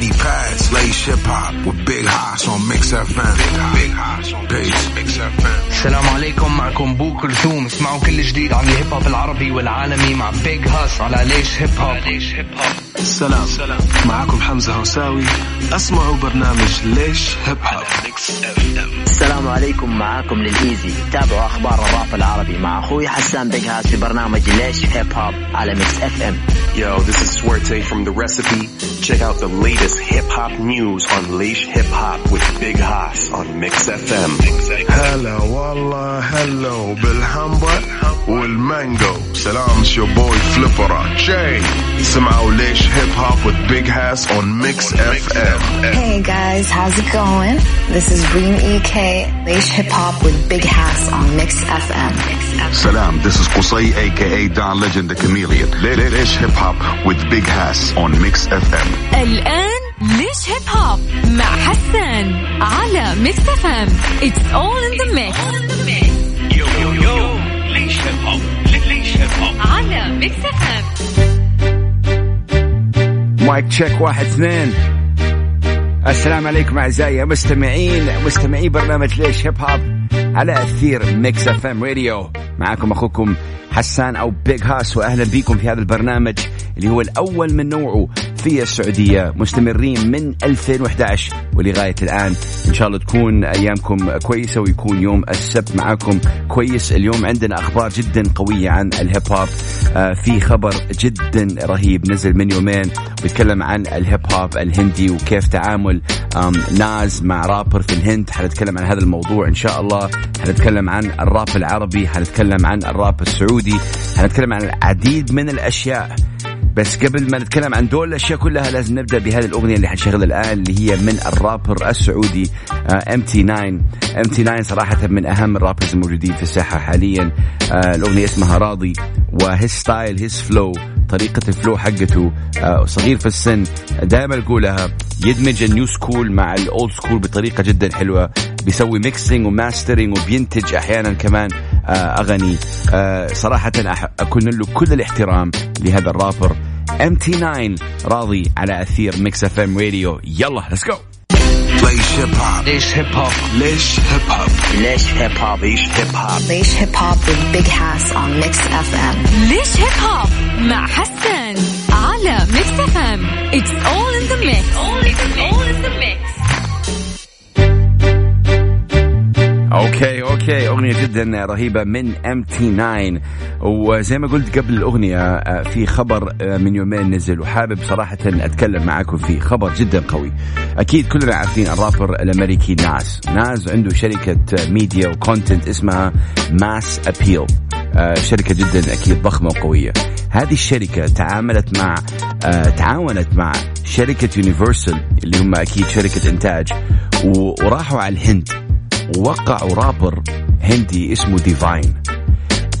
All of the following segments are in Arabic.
already passed. Laish Hip Hop with Big Hass on Mix FM. Big Hass on Peace. Mix FM. السلام عليكم معكم بو كلثوم اسمعوا كل جديد عن الهيب هوب العربي والعالمي مع Big Hass على ليش هيب هوب ليش هيب هوب السلام معكم حمزة هوساوي أسمعوا برنامج ليش هيب هوب السلام عليكم معاكم Lil Eazy تابعوا أخبار الراب العربي مع أخوي حسان Big Hass في برنامج ليش هيب هوب على Mix FM Yo, this is Swerte from The Recipe. Check out the latest hip hop news on Leish Hip Hop with Big Haas on Mix FM. هلا والله هلو بالهمبر والمانجو سلام شو بوي فليبرا جاي سمعوا ليش هيب هوب with big house on mix fm Hey guys, how's it going? This is Reem EK, Leish Hip Hop with Big House on Mix FM. Salam, this is Qusay aka Don Legend the Chameleon. Leish Hip Hop with Big Hass on Mix FM. الآن ليش هيب هوب مع حسان على Mix FM It's all in the mix. Yo yo yo ليش هيب هوب ليش هيب هوب على Mix FM Mic check واحد اثنين. السلام عليكم أعزائي المستمعين مستمعي برنامج ليش هيب هوب على أثير Mix FM راديو معاكم أخوكم حسان أو Big Hass وأهلا بكم في هذا البرنامج. اللي هو الأول من نوعه في السعودية. مستمرين من 2011 ولغاية الآن. إن شاء الله تكون أيامكم كويسة ويكون يوم السبت معاكم كويس. اليوم عندنا أخبار جدا قوية عن الهيب هوب آه، في خبر جدا رهيب نزل من يومين بيتكلم عن الهيب هوب الهندي وكيف تعامل Nas مع رابر في الهند. حنتكلم عن هذا الموضوع إن شاء الله. حنتكلم عن الراب العربي حنتكلم عن الراب السعودي حنتكلم عن العديد من الأشياء. بس قبل ما نتكلم عن دول الأشياء كلها لازم نبدأ بهذه الأغنية اللي حنشغلها الآن اللي هي من الرابر السعودي MT 9 MT 9 صراحة من أهم ال rappers الموجودين في الساحة حاليا. آه، الأغنية اسمها راضي و his style his flow طريقة ال flow حقته آه، صغير في السن. دائما أقولها يدمج ال new school مع ال old school بطريقة جدا حلوة. بيسوي mixing و mastering وبينتج أحيانا كمان آه، أغاني. آه، صراحة أح- أكون له كل الاحترام لهذا ال rapper. MT 9 راضي على أثير Mix FM راديو يلا let's go Laish Hip Hop. ليش هيب هوب ليش هيب هوب ليش هيب هوب Laish Hip Hop. Laish Hip Hop with Big Hass on Mix FM. ليش هيب هوب مع حسان على Mix FM It's all in the mix. Okay أغنية جدا رهيبة من MT 9 وزي ما قلت قبل الأغنية آه، في خبر آه، من يومين نزل وحابب صراحة أتكلم معاكم فيه خبر جدا قوي. أكيد كلنا عارفين الرابر الأمريكي Nas Nas عنده شركة media و content اسمها Mass Appeal شركة جدا أكيد ضخمة وقوية. هذه الشركة تعاملت مع آه، تعاونت مع شركة Universal اللي هم أكيد شركة إنتاج و- وراحوا على الهند. ووقعوا رابر هندي اسمه Divine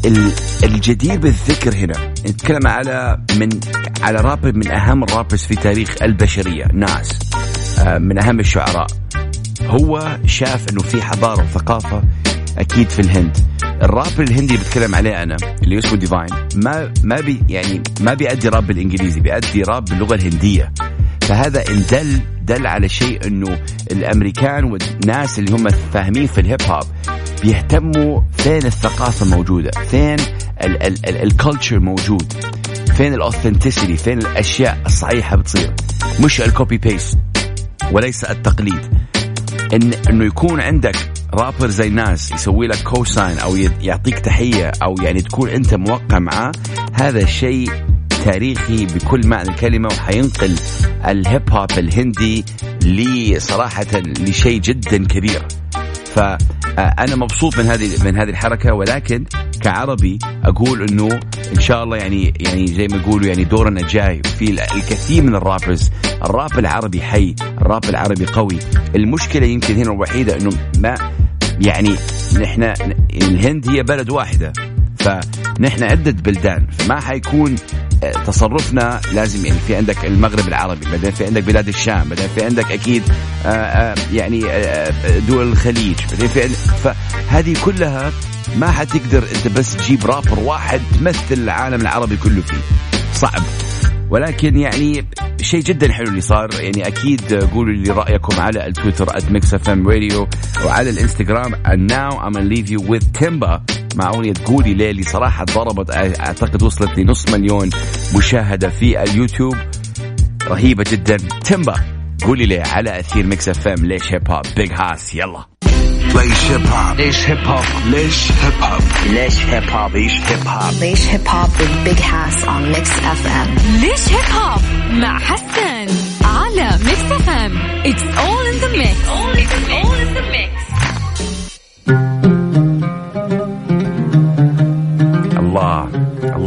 ال- الجدير بالذكر هنا نتكلم على من على رابر من أهم ال rappers في تاريخ البشرية Nas آه، من أهم الشعراء. هو شاف إنه في حضارة وثقافة أكيد في الهند. الراب الهندي اللي بتكلم عليه أنا اللي اسمه Divine ما ما بي يعني ما بيأدي راب بالإنجليزي بيأدي راب باللغة الهندية. فهذا ان دل على شيء إنه الأمريكان والناس اللي هم فاهمين في الهيب هوب بيهتموا فين الثقافة موجودة فين ال culture موجود فين ال authenticity فين الأشياء الصحيحة بتصير. مش ال copy paste وليس التقليد. ان إنه يكون عندك رابر زي Nas يسوي لك co-sign أو يعطيك تحية أو يعني تكون أنت موقع معاه هذا شيء تاريخي بكل معنى الكلمة وحينقل الهيب هوب الهندي لصراحه لشيء جدا كبير. فانا مبسوط من هذه من هذه الحركة ولكن كعربي أقول إنه إن شاء الله يعني يعني زي ما يقولوا يعني دورنا جاي في الكثير من الرابرز. الراب العربي حي الراب العربي قوي. المشكلة يمكن هنا الوحيدة إنه ما يعني نحن الهند هي بلد واحدة. فنحن عدة بلدان. فما حيكون آه، تصرفنا لازم يعني في عندك المغرب العربي بعدين في عندك بلاد الشام بعدين في عندك أكيد آه، آه، يعني آه، دول الخليج بعدين في فهذه كلها ما حتقدر أنت بس تجيب رابر واحد تمثل العالم العربي كله فيه. صعب. ولكن يعني شيء جدا حلو اللي صار يعني أكيد قولوا لي رأيكم على التويتر راديو وعلى الإنستغرام. And now I'm gonna leave you with Timba. مع أغنية قولي ليه اللي صراحة ضربت أعتقد وصلت لنص مليون مشاهدة في اليوتيوب. رهيبة جدا. تيمبا قولي ليه على أثير Mix FM ليش هيب هوب Big Hass يلا. ليش هيب هوب ليش هيب هوب ليش هيب هوب ليش هيب هوب ليش هيب هوب Leish Hip Hop with Big Hass on Mix FM. ليش هيب هوب مع حسن على Mix FM it's all in the mix all in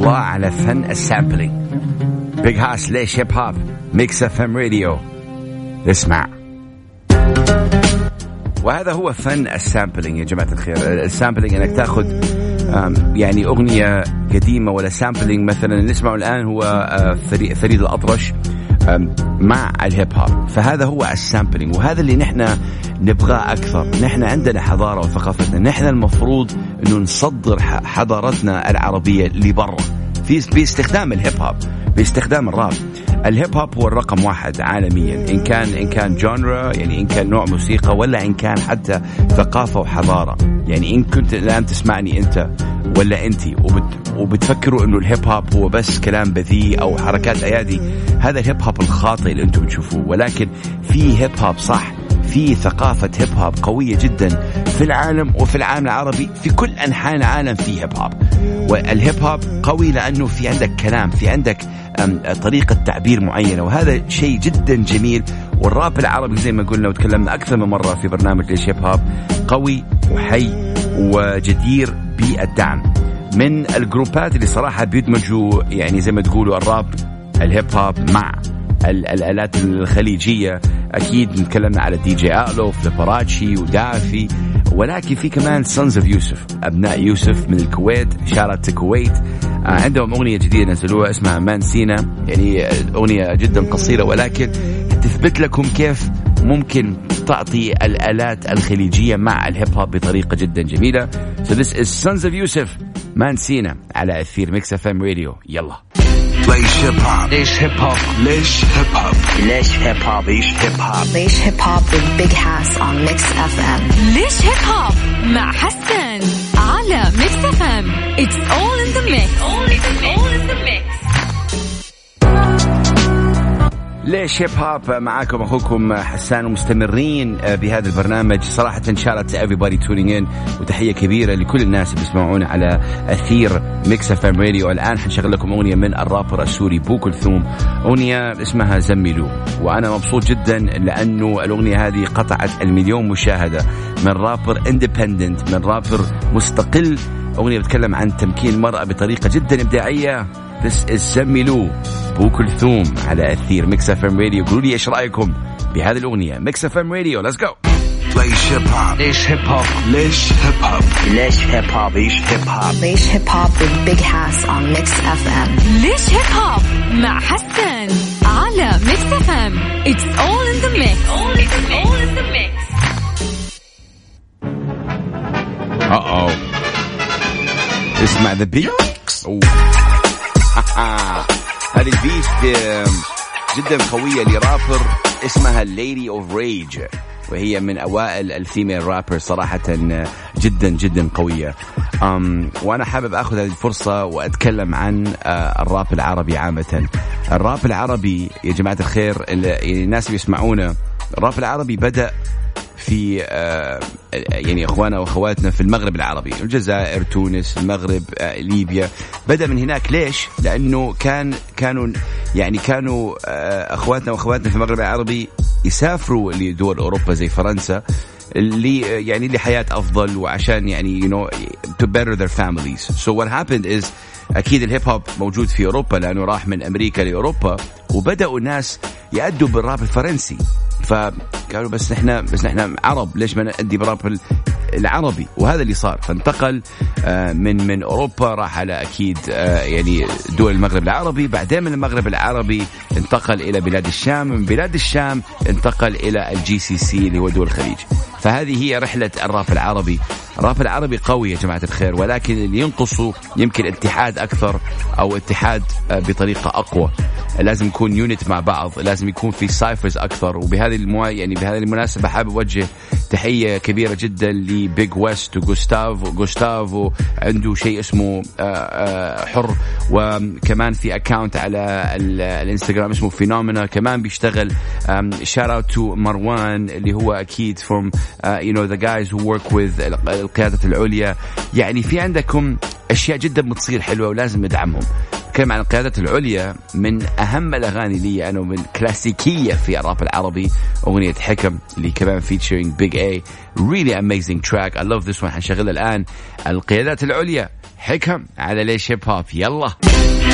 الله على فن ال sampling Big Hass ليش هيب هوب Mix FM راديو اسمع. وهذا هو فن ال sampling يا جماعة الخير. ال sampling إنك تأخذ يعني أغنية قديمة ولا sampling مثلا. نسمعه الآن هو آه، فريد, الأطرش. مع الهيب هوب. فهذا هو ال sampling وهذا اللي نحن نبغاه أكثر. نحن عندنا حضارة وثقافتنا. نحن المفروض إنه نصدر حضارتنا العربية لبرا في باستخدام الهيب هوب باستخدام الراب. الهيب هوب هو الرقم واحد عالميا. إن كان إن كان genre يعني إن كان نوع موسيقى ولا إن كان حتى ثقافة وحضارة. يعني إن كنت الآن تسمعني أنت ولا انت وبت وبتفكروا إنه الهيب هوب هو بس كلام بذيء أو حركات أيادي هذا الهيب هوب الخاطئ اللي أنتم بتشوفوه. ولكن في هيب هوب صح. في ثقافة هيب هوب قوية جدا في العالم وفي العالم العربي في كل أنحاء العالم في هيب هوب والهيب هوب قوي لأنه في عندك كلام في عندك طريقة تعبير معينة وهذا شيء جدا جميل. والراب العربي زي ما قلنا وتكلمنا أكثر من مرة في برنامج ليش هيب هوب قوي وحي وجدير بالدعم. من الجروبات اللي صراحة بيدمجوا يعني زي ما تقولوا الراب الهيب هوب مع الآلات الخليجية. أكيد نتكلمنا على DJ Outlaw Flipperachi و Daffy. ولكن في كمان Sons of Yusuf أبناء يوسف من الكويت shout out الكويت. آه عندهم أغنية جديدة نزلوها اسمها مان سينا يعني أغنية جدا قصيرة ولكن تثبت لكم كيف ممكن تعطي الآلات الخليجية مع الهيب هوب بطريقة جدا جميلة. So this is Sons of مان سينا على أثير ميكس اف ام راديو يلا. ليش هيب هوب ليش هيب هوب ليش هيب هوب ليش هيب هوب ليش هيب هوب Leish Hip Hop with Big Hass on Mix FM. ليش هيب هوب مع حسن على Mix FM it's all in the mix it's all in ليش هيب هوب معاكم أخوكم حسان ومستمرين بهذا البرنامج. صراحة shout out everybody tuning in وتحية كبيرة لكل الناس اللي بيسمعونا على أثير Mix FM راديو الآن حنشغل لكم أغنية من الرابر السوري بو كلثوم أغنية اسمها زملوا وأنا مبسوط جدا لأنه الأغنية هذه قطعت المليون مشاهدة من rapper independent من رابر مستقل. أغنية بتتكلم عن تمكين المرأة بطريقة جدا إبداعية. This is زملوا بو كلثوم على أثير Mix FM راديو قولوا لي إيش رأيكم بهذه الأغنية. Mix FM راديو let's go ليش هيب هوب ليش هيب هوب ليش هيب هوب ليش هيب هوب ليش هيب هوب Leish Hip Hop with Big Hass on Mix FM. ليش هيب هوب مع حسن على Mix FM it's all in the mix it's all in the mix آه اسمع the beat هذه ال beat جدا قوية لرابر اسمها Lady of Rage وهي من أوائل ال female rapper صراحة آه، جدا جدا قوية. أم وأنا حابب آخذ هذه الفرصة وأتكلم عن آه، الراب العربي عامة. الراب العربي يا جماعة الخير ال- الناس اللي يسمعونا الراب العربي بدأ في آه، يعني إخواننا وأخواتنا في المغرب العربي الجزائر تونس المغرب آه، ليبيا. بدأ من هناك ليش؟ لأنه كان كانوا يعني كانوا آه، إخواتنا وأخواتنا في المغرب العربي يسافروا لدول أوروبا زي فرنسا اللي يعني لحياه أفضل وعشان يعني you know to better their families. So what happened is أكيد الهيب هوب موجود في أوروبا لأنه راح من أمريكا لأوروبا وبدأوا الناس يأدوا بالراب الفرنسي. فقالوا بس نحن بس نحن عرب ليش ما نأدي براب ال- العربي؟ وهذا اللي صار. فانتقل آه، من من أوروبا راح على أكيد آه، يعني دول المغرب العربي. بعدين من المغرب العربي انتقل إلى بلاد الشام. من بلاد الشام انتقل إلى ال GCC اللي هو دول الخليج. فهذه هي رحلة الراب العربي الراب العربي قوي يا جماعة الخير ولكن اللي ينقصه يمكن اتحاد أكثر أو اتحاد آه، بطريقة أقوى. لازم يكون unite مع بعض لازم يكون في cyphers أكثر. وبهذه المو... يعني بهذه المناسبة حابب أوجه تحية كبيرة جدا ل Big West وجوستافو جوستافو عنده شيء اسمه آه، آه، حر. وكمان في account على الإنستغرام اسمه Phenomena كمان بيشتغل shout out to مروان اللي هو أكيد from you know the guys who work with القياده العليا. يعني في عندكم أشياء جدا بتصير حلوة ولازم ندعمهم. نتكلم عن القيادة العليا من أهم الأغاني لي أنا ومن كلاسيكية في الراب العربي. أغنية حكم اللي كمان featuring Big A. Really amazing track. I love this one. حنشغلها الآن. القيادات العليا. حكم على ليش هيب هوب يلا.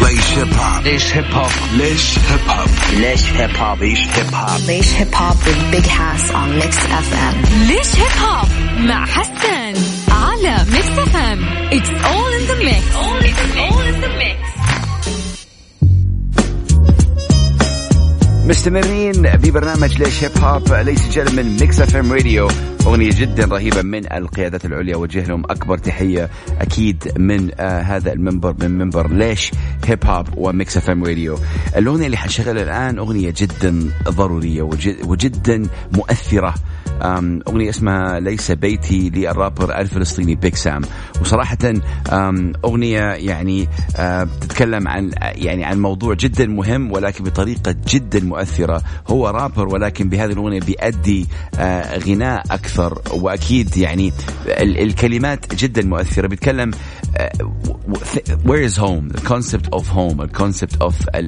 ليش هيب هوب ليش هيب هوب ليش هيب هوب ليش هيب هوب ليش هيب هوب Leish Hip Hop with Big Hass on Mix FM. ليش هيب هوب مع مستمرين ببرنامج ليش هيب هوب ليس جل من Mix FM Radio أغنية جدا رهيبة من القيادات العليا وجه لهم أكبر تحية أكيد من آه هذا المنبر من منبر ليش هيب هوب و Mix FM Radio الأغنية اللي حنشغلها الآن أغنية جدا ضرورية وجد وجدا مؤثرة. أغنية اسمها ليس بيتي للرابر الفلسطيني Big Sam وصراحة أم، أغنية يعني أه، بتتكلم عن يعني عن موضوع جدا مهم ولكن بطريقة جدا مؤثرة. هو رابر ولكن بهذه الأغنية بيأدي أه، غناء أكثر. وأكيد يعني ال- الكلمات جدا مؤثرة. بيتكلم و- و- where is home the concept of home the concept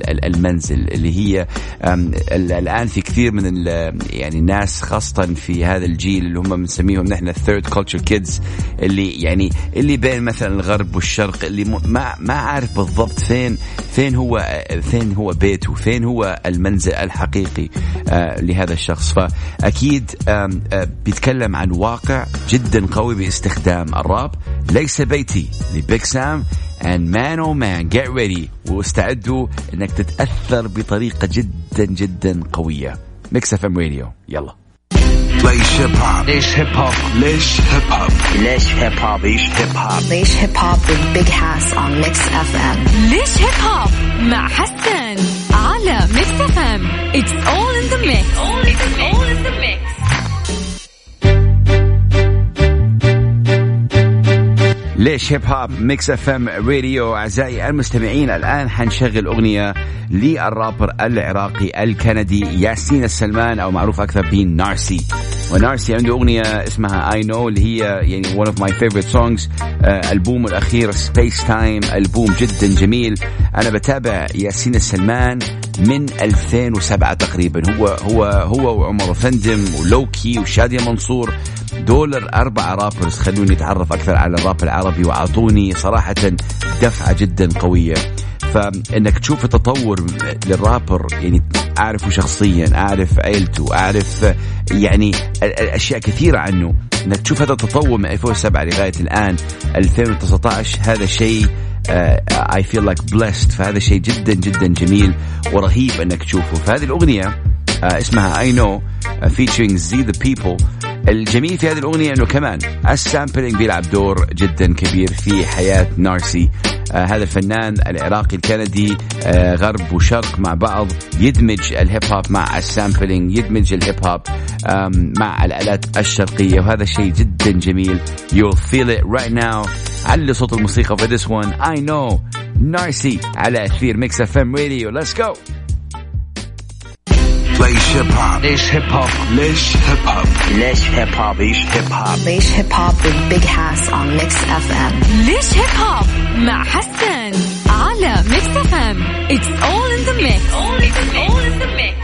ال- المنزل. اللي هي أم، ال- الآن في كثير من يعني الناس خاصة في هذا الجيل اللي هم بنسميهم نحن ال third culture kids اللي يعني اللي بين مثلا الغرب والشرق اللي ما ما عارف بالضبط فين فين هو فين هو بيته فين هو المنزل الحقيقي آه، لهذا الشخص. فأكيد آم، آه، بيتكلم عن واقع جدا قوي باستخدام الراب. ليس بيتي ل Big Sam and man oh man get ready. واستعدوا إنك تتأثر بطريقة جدا جدا قوية. Mix FM Radio يلا. ليش هيب هوب ليش هيب هوب ليش هيب هوب ليش هيب هوب ليش هيب هوب Leish Hip Hop with Big Hass on Mix FM. ليش هيب هوب مع حسن على Mix FM it's all in the mix all in the mix. ليش هيب هوب Mix FM Radio أعزائي المستمعين الآن حنشغل أغنية للرابر العراقي الكندي ياسين السلمان أو معروف أكثر ب Narcy و Narcy عنده أغنية اسمها I know اللي هي يعني of my favorite songs. آه ألبومه الأخير SpaceTime ألبوم جدا جميل. أنا بتابع ياسين السلمان من 2007 تقريبا. هو هو هو وعمر أوفندم و Lowkey وشادية منصور. دول الأربعة rappers خلوني أتعرف أكثر على الراب العربي وأعطوني صراحة دفعة جدا قوية. فإنك تشوف التطور للرابر يعني أعرفه شخصيا أعرف عيلته أعرف يعني أشياء كثيرة عنه. إنك تشوف هذا التطور من 2007 لغاية الآن 2019 هذا شيء I feel like blessed. فهذا شيء جدا جدا جميل ورهيب إنك تشوفه. فهذه الأغنية آه، اسمها know آه، featuring Z the people. الجميل في هذه الأغنية أنه كمان ال sampling بيلعب دور جدا كبير في حياة Narcy. آه هذا الفنان العراقي الكندي آه غرب وشرق مع بعض يدمج الهيب هوب مع ال sampling يدمج الهيب هوب مع الآلات الشرقية وهذا شيء جدا جميل. You'll feel it right now. علي صوت الموسيقى في this one. I know. Narcy على أثير Mix FM Radio let's go. ليش هيب هوب ليش هيب هوب ليش هيب هوب ليش هيب هوب ليش هيب هوب Leish Hip Hop with Big Hass on Mix FM. ليش هيب هوب مع حسن على Mix FM it's all in the mix all in the mix.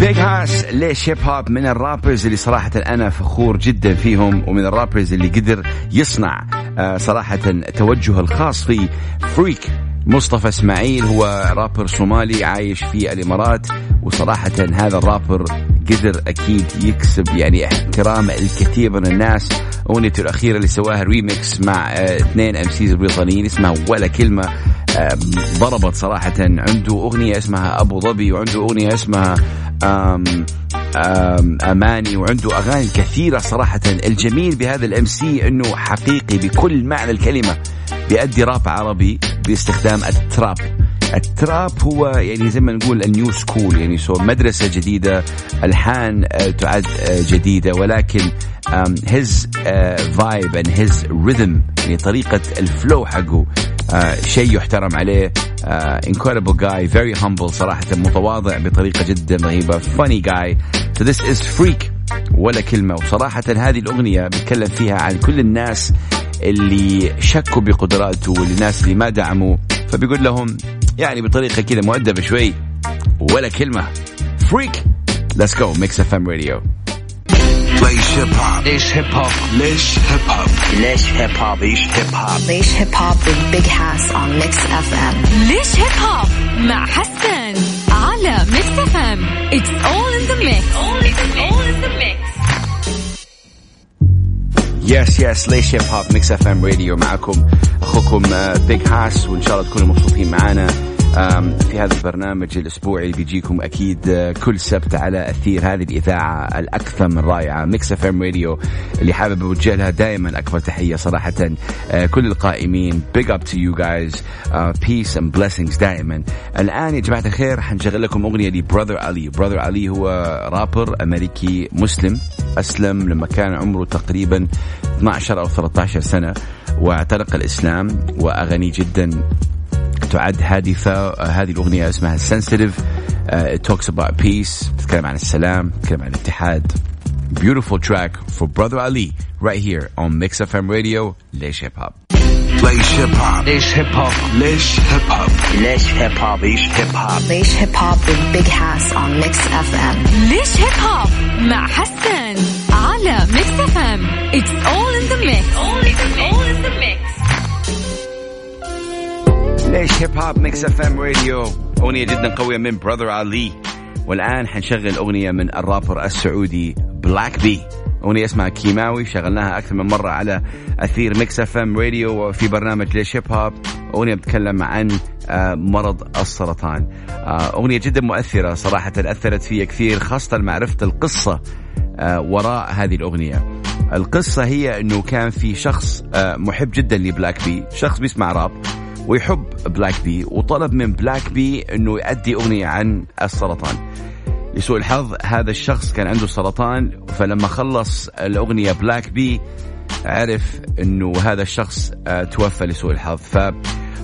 Big Hass ليش هيب هوب من ال rappers اللي صراحة أنا فخور جدا فيهم ومن ال rappers اللي قدر يصنع آه، صراحة توجهه الخاص في Freek مصطفى اسماعيل هو رابر صومالي عايش في الامارات وصراحة هذا الرابر قدر أكيد يكسب يعني احترام الكثير من الناس. اغنيته الاخيرة اللي سواها ريميكس مع آه، اثنين MCs بريطانيين اسمها ولا كلمة. آه، ضربت صراحة عنده اغنية اسمها ابو ظبي وعنده اغنية اسمها آم اماني وعنده اغاني كثيرة صراحة. الجميل بهذا ال MC انه حقيقي بكل معنى الكلمة. بيأدي راب عربي باستخدام ال trap. ال trap هو يعني زي ما نقول ال new school يعني so مدرسة جديدة ألحان آه، تعد آه، جديدة ولكن his vibe and his rhythm يعني طريقة ال flow حقه آه، شيء يحترم عليه incredible guy very humble صراحة متواضع بطريقة جدا رهيبة funny guy. So this is Freek ولا كلمة. وصراحة هذه الأغنية بيتكلم فيها عن كل الناس اللي شكوا بقدراته والناس اللي ما دعموا فبيقول لهم يعني بطريقة كذا مؤدبة شوي ولا كلمة. Freek Let's go. Mix FM Radio. ليش هيب هوب ليش هيب هوب ليش هيب هوب ليش هيب هوب ليش هيب هوب Leish Hip Hop with Big Hass on Mix FM. ليش هيب هوب مع حسن على Mix FM it's all in the mix all in the mix. yes yes ليش هيب هوب Mix FM Radio معكم أخوكم Big Hass وإن شاء الله تكونوا مبسوطين معنا آم، في هذا البرنامج الأسبوعي اللي بيجيكم أكيد آه، كل سبت على أثير هذه الإذاعة الاكثر من رائعه Mix FM Radio اللي حابب اوجه لها دائما أكبر تحية صراحة آه، كل القائمين. big up to you guys peace and blessings دائما. الآن يا جماعة الخير حنشغل لكم أغنية ل Brother Ali. Brother Ali هو رابر أمريكي مسلم أسلم لما كان عمره تقريبا 12 أو 13 سنة واعتنق الإسلام واغاني جدا تعد هادفة هذه الأغنية اسمها sensitive. Uh, it talks about peace. تتكلم عن السلام. تتكلم عن الاتحاد. Beautiful track for brother Ali right here on Mix FM Radio. ليش هيب هوب ليش هيب هوب ليش هيب هوب ليش هيب هوب ليش هيب هوب ليش هيب هوب Leish Hip Hop with Big Hass on Mix FM. ليش هيب هوب مع حسن على Mix FM it's all in the mix all in the mix. ليش هيب هوب Mix FM Radio أغنية جدا قوية من Brother Ali والآن حنشغل أغنية من الرابر السعودي Black B أغنية اسمها كيماوي شغلناها أكثر من مرة على أثير Mix FM Radio وفي برنامج ليش هيب هوب أغنية بتتكلم عن آه، مرض السرطان. آه، أغنية جدا مؤثرة صراحة أثرت فيا كثير خاصة مع عرفت القصة آه، وراء هذه الأغنية. القصة هي أنه كان في شخص محب جدا ل Black B شخص بيسمع راب ويحب Black B وطلب من Black B إنه يؤدي أغنية عن السرطان. لسوء الحظ هذا الشخص كان عنده سرطان فلما خلص الأغنية Black B عرف إنه هذا الشخص آه، توفى لسوء الحظ. ف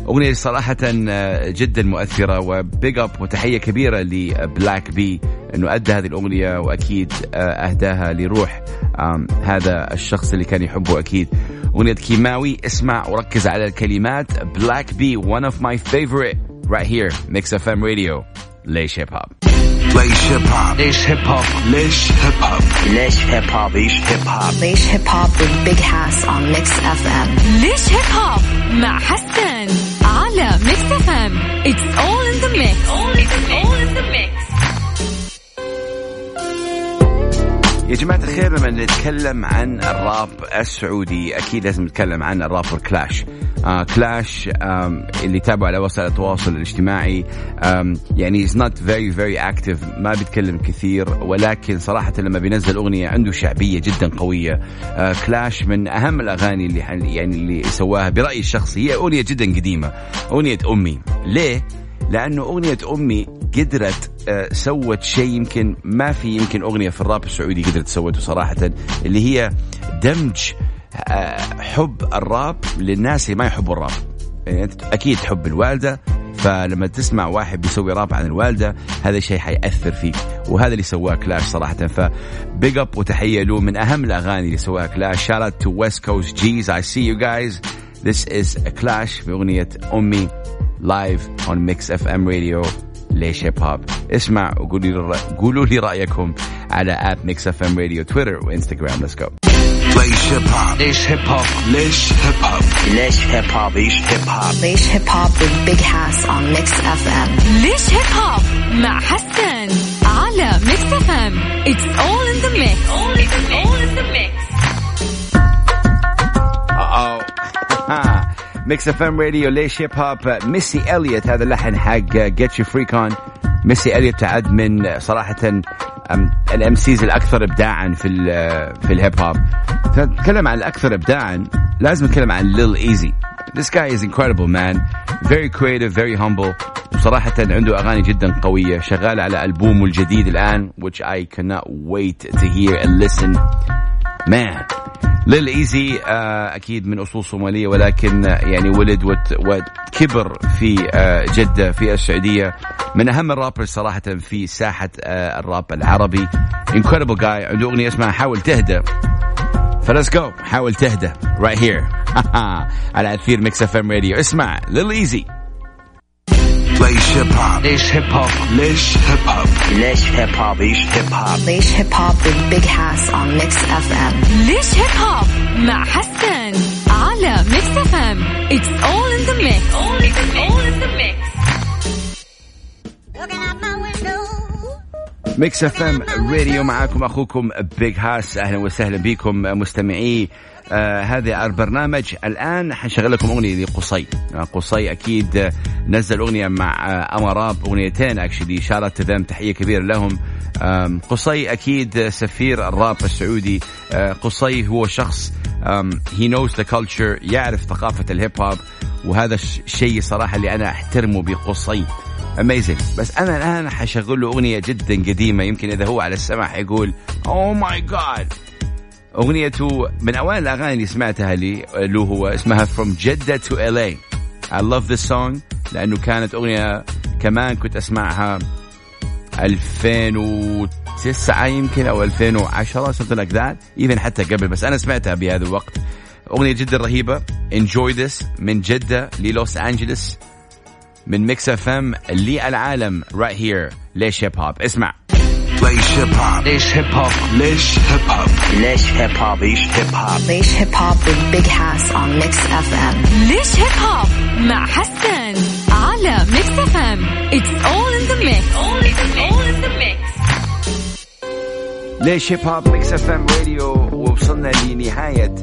أغنية صراحة آه، جدا مؤثرة و big up وتحية كبيرة ل Black B إنه أدى هذه الأغنية وأكيد آه، أهداها لروح هذا الشخص اللي كان يحبه أكيد. أغنية كيماوي اسمع وركز على الكلمات. Black B one of my favorite right here Mix FM Radio. ليش هيب هوب ليش هيب هوب ليش هيب هوب ليش هيب هوب ليش هيب هوب ليش هيب هوب Leish Hip Hop with Big Hass on Mix FM. ليش هيب هوب مع حسن جماعة الخير لما نتكلم عن الراب السعودي أكيد لازم نتكلم عن الرابر كلاش آه كلاش آم اللي تابعوا على وسائل التواصل الاجتماعي. آم يعني is not very very active ما بيتكلم كثير ولكن صراحة لما بينزل أغنية عنده شعبية جدا قوية. آه كلاش من أهم الأغاني اللي يعني اللي سواها برأيي الشخصي. هي أغنية جدا قديمة أغنية أمي. ليه؟ لأنه أغنية أمي قدرت آه، سوت شيء يمكن ما في يمكن أغنية في الراب السعودي قدرت سوته صراحة اللي هي دمج آه، حب الراب للناس اللي ما يحبوا الراب. يعني أنت أكيد تحب الوالدة فلما تسمع واحد بيسوي راب عن الوالدة هذا الشيء حيأثر فيك وهذا اللي سواه كلاش صراحة. ف big up وتحية له من أهم الأغاني اللي سواها Clash. shout out to West Coast Gs I see you guys This is Clash بأغنية أمي. live on Mix FM Radio ليش هيب هوب اسمع وقولوا لي قولوا لي رايكم على at Mix FM Radio تويتر وانستغرام let's go ليش هيب هوب ليش هيب هوب ليش هيب هوب ليش هيب هوب ليش هيب هوب Leish Hip Hop with Big Hass on Mix FM. ليش هيب هوب مع حسن على Mix FM it's all in the mix all in the mix. ها Mix FM Radio ليش هيب هوب Missy Elliott هذا اللحن حق Get Ur Freak On Missy Elliott تعد من صراحة ال MCs الأكثر ابداعا في ال في الهيب هوب فنتكلم عن الأكثر ابداعا لازم نتكلم عن Lil Eazy This guy is incredible man. Very creative very humble. وصراحة عنده أغاني جدا قوية شغال على ألبومه الجديد الآن which I cannot wait to hear and listen. Man. ليل ايزي آه أكيد من أصول صومالية ولكن يعني ولد وكبر في آه جدة في السعودية. من أهم الرابرز صراحة في ساحة آه الراب العربي. Incredible guy. عنده أغنية اسمها حاول تهدى ف let's go. حاول تهدى right here. على أثير Mix FM Radio. اسمع Lil Eazy ليش هيب هوب ليش هيب هوب ليش هيب هوب ليش هيب هوب ليش هيب هوب Leish Hip Hop with Big Hass on Mix FM. ليش هيب هوب مع حسن على Mix FM it's all in the mix all in the mix. Mix FM Radio معاكم أخوكم Big Hass أهلا وسهلا بكم مستمعي. آه هذا البرنامج. الآن حنشغل لكم أغنية لقصي. آه قصي أكيد آه، نزل أغنية مع آه اماراب أغنيتين actually shout out them تحية كبيرة لهم. آم، قصي أكيد سفير الراب السعودي. آه قصي هو شخص he knows the culture يعرف ثقافة الهيب هوب. وهذا الشيء صراحة اللي أنا أحترمه بقصي. amazing بس أنا الآن حشغل له أغنية جدا قديمة. يمكن إذا هو على السمع حيقول oh my God اغنيته من أوائل الأغاني اللي سمعتها لي له هو اسمها From Jeddah to LA I love this song لأنه كانت أغنية كمان كنت أسمعها 2009 يمكن أو 2010 something like that even حتى قبل بس أنا سمعتها بهذا الوقت. أغنية جدا رهيبة. Enjoy this. من جدة للوس أنجلس. من Mix FM للعالم right here. ليش هيب هوب اسمع. ليش هيب هوب ليش هيب هوب ليش هيب هوب ليش هيب هوب ليش هيب هوب Leish Hip Hop with Big Hass on Mix FM. ليش هيب هوب مع حسن على Mix FM it's all in the mix all in the mix. ليش هيب هوب Mix FM Radio ووصلنا لنهاية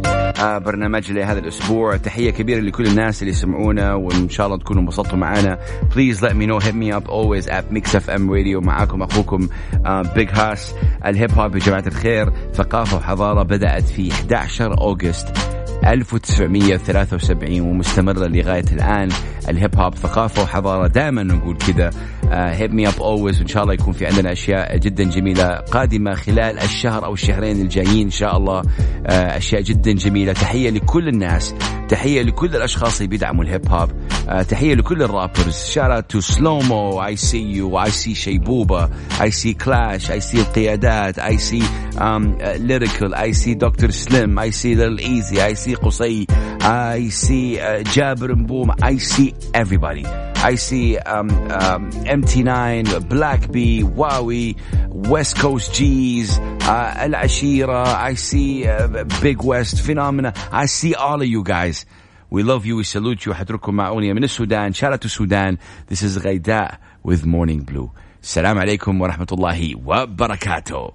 آه برنامج لهذا الأسبوع. تحية كبيرة لكل الناس اللي يسمعونا وإن شاء الله تكونوا انبسطتوا معنا. please let me know. Hit me up always at Mix FM Radio معاكم أخوكم آه Big Hass الهيب هوب يا جماعة الخير. ثقافة وحضارة بدأت في 11 August 1973 ومستمرة لغاية الآن. الهيب هوب ثقافة وحضارة دائما نقول كذا. hit me up always وإن شاء الله يكون في عندنا أشياء جدا جميلة قادمة خلال الشهر أو الشهرين الجايين إن شاء الله. آه، أشياء جدا جميلة. تحية لكل الناس. تحية لكل الأشخاص اللي بيدعموا الهيب هوب آه، تحية لكل ال rappers shout out to Slow Moe I see you I see شيبوبة I see Clash I see القيادات I see Lyrical I see دكتور سليم I see Lil Eazy I see قصي اي سي جابر مبوم اي سي everybody I see um, um, MT9, Black B, Wowie, West Coast G's, uh, Al Ashira. I see uh, Big West Phenomena. I see all of you guys. We love you. We salute you. حترككم مع أغنية من السودان. Shout out to Sudan. This is غيداء with Morning Blue. السلام عليكم ورحمة الله وبركاته.